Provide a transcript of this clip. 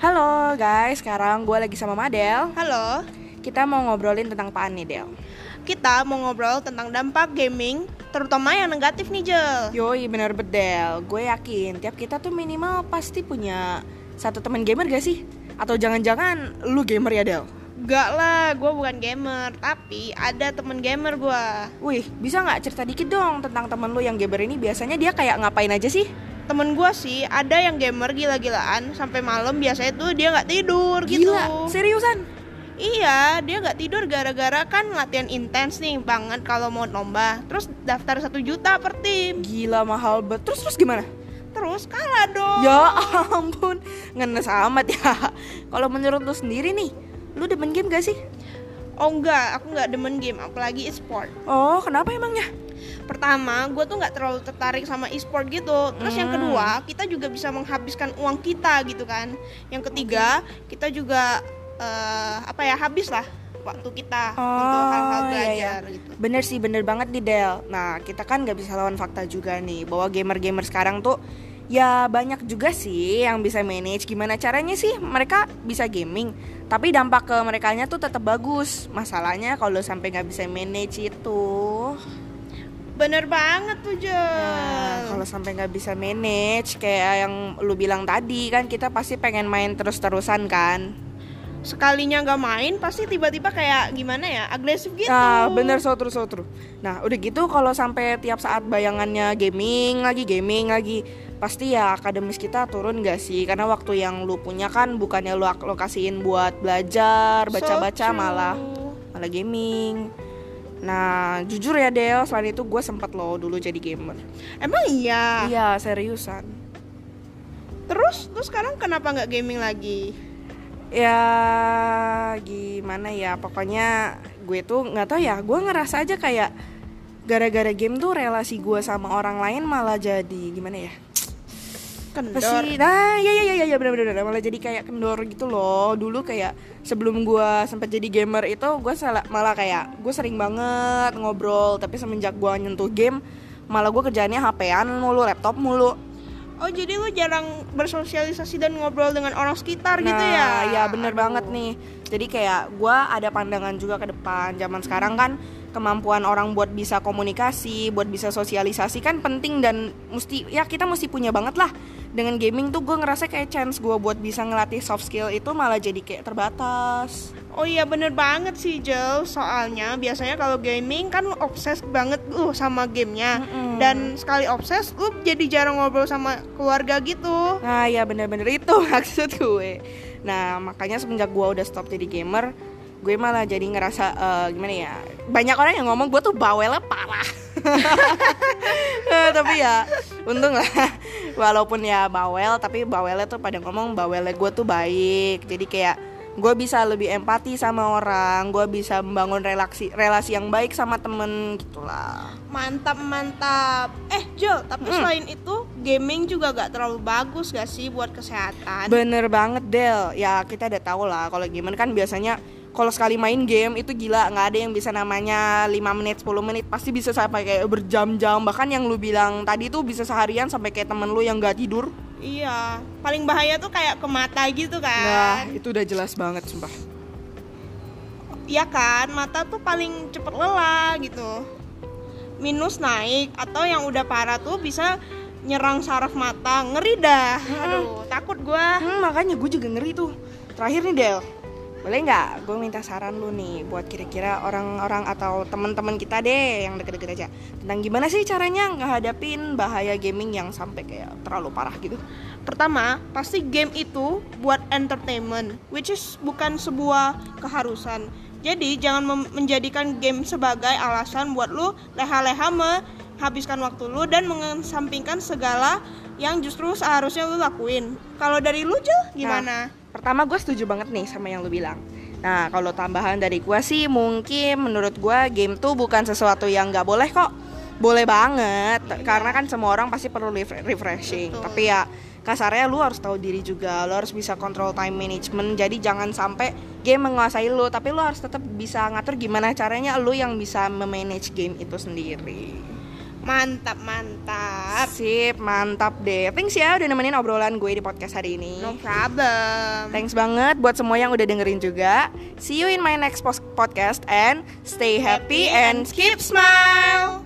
Halo guys, sekarang gue lagi sama Madel. Halo, Kita mau ngobrolin tentang apaan nih Del? kita mau ngobrol tentang dampak gaming, terutama yang negatif nih Jel. Yoi bener bedel, gue yakin tiap kita tuh minimal pasti punya satu teman gamer gak sih? Atau jangan-jangan lu gamer ya Del? Gak lah, gue bukan gamer, tapi ada temen gamer gue. Wih, bisa nggak cerita dikit dong tentang temen lu yang gamer ini biasanya dia kayak ngapain aja sih? Temen gue sih ada yang gamer gila-gilaan sampai malam biasanya tuh dia nggak tidur gitu. Gila, seriusan? Iya, dia nggak tidur gara-gara kan latihan intens nih banget kalau mau lomba. Terus daftar satu juta per tim. Gila mahal banget. Terus terus gimana? Terus kalah dong. Ya ampun, ngenes amat ya. Kalau menurut lu sendiri nih, lu demen game gak sih? Oh enggak, aku nggak demen game, apalagi e-sport. Oh, kenapa emangnya? Pertama gue tuh nggak terlalu tertarik sama e-sport gitu. Terus yang Hmm. kedua kita juga bisa menghabiskan uang kita gitu kan. Yang ketiga kita juga eh, apa ya habis lah waktu kita untuk hal-hal iya, iya. belajar gitu. Bener sih, bener banget nih Del. Nah, kita kan gak bisa lawan fakta juga nih Bahwa gamer-gamer sekarang tuh Ya banyak juga sih yang bisa manage. Gimana caranya sih mereka bisa gaming? Tapi dampak ke mereka tuh tetap bagus. Masalahnya kalau sampai gak bisa manage itu bener banget tuh Jel Nah, kalau sampai nggak bisa manage kayak yang lu bilang tadi kan kita pasti pengen main terus-terusan kan. sekalinya nggak main pasti tiba-tiba kayak gimana ya agresif gitu Nah, bener so true so true. Nah, udah gitu kalau sampai tiap saat bayangannya gaming lagi gaming lagi pasti ya akademis kita turun gak sih? Karena waktu yang lu punya kan bukannya lu alokasiin buat belajar, So baca-baca true. malah malah gaming. Nah, jujur ya Del, selain itu gue sempet loh dulu jadi gamer. emang iya Iya, seriusan. terus terus sekarang kenapa nggak gaming lagi ya gimana ya pokoknya gue tuh nggak tahu ya gue ngerasa aja kayak gara-gara game tuh relasi gue sama orang lain malah jadi gimana ya kendor sih nah ya ya ya ya benar benar malah jadi kayak kendor gitu loh dulu kayak sebelum gue sempat jadi gamer itu gue salah malah kayak gue sering banget ngobrol tapi semenjak gue nyentuh game malah gue kerjaannya hp-an mulu laptop mulu oh jadi lu jarang bersosialisasi dan ngobrol dengan orang sekitar gitu Nah, ya ya bener Aduh. banget nih. Jadi kayak gue ada pandangan juga ke depan. Zaman sekarang kan kemampuan orang buat bisa komunikasi, buat bisa sosialisasi kan penting dan mesti ya kita mesti punya banget lah. Dengan gaming tuh gue ngerasa kayak chance gue buat bisa ngelatih soft skill itu malah jadi kayak terbatas. Oh iya bener banget sih Jel Soalnya biasanya kalau gaming kan lu obses banget lu sama gamenya Mm-mm. Dan sekali obses lu jadi jarang ngobrol sama keluarga gitu Nah ya bener-bener itu maksud gue. Nah makanya semenjak gue udah stop jadi gamer, gue malah jadi ngerasa eh, gimana ya? Banyak orang yang ngomong gue tuh bawelnya parah. Eh, tapi ya untung lah walaupun ya bawel tapi bawelnya tuh pada ngomong bawelnya gue tuh baik jadi kayak gue bisa lebih empati sama orang gue bisa membangun relasi relasi yang baik sama temen gitulah Mantap mantap Eh Jel tapi Mm. selain itu gaming juga gak terlalu bagus gak sih buat kesehatan bener banget Del ya kita udah tahu lah kalau gimana kan biasanya kalau sekali main game itu gila nggak ada yang bisa namanya 5 menit 10 menit pasti bisa sampai kayak berjam-jam. Bahkan yang lu bilang tadi tuh bisa seharian sampai kayak temen lu yang nggak tidur. Iya paling bahaya tuh kayak ke mata gitu nah kan itu udah jelas banget sumpah. Iya kan mata tuh paling cepet lelah gitu. Minus naik atau yang udah parah tuh bisa nyerang saraf mata ngeri dah. Aduh takut gua. Hmm, makanya gue juga ngeri tuh. Terakhir nih Del, boleh nggak gue minta saran lu nih buat kira-kira orang-orang atau teman-teman kita deh yang deket-deket aja tentang gimana sih caranya ngehadapin bahaya gaming yang sampai kayak terlalu parah gitu. Pertama, pasti game itu buat entertainment, which is bukan sebuah keharusan. Jadi jangan menjadikan game sebagai alasan buat lu leha-leha menghabiskan waktu lu dan mengesampingkan segala yang justru seharusnya lu lakuin. Kalau dari lu Jel, gimana? Pertama gue setuju banget nih sama yang lu bilang. Nah kalau tambahan dari gue sih mungkin menurut gue game tuh bukan sesuatu yang nggak boleh kok. Boleh banget karena kan semua orang pasti perlu ref- refreshing. Betul. Tapi ya kasarnya lu harus tahu diri juga, lu harus bisa kontrol time management. Jadi jangan sampai game menguasai lu, tapi lu harus tetap bisa ngatur gimana caranya lu yang bisa memanage game itu sendiri. Mantap, mantap. Sip, mantap deh. Thanks ya udah nemenin obrolan gue di podcast hari ini. No problem. Thanks banget buat semua yang udah dengerin juga. See you in my next podcast and stay happy and keep smile.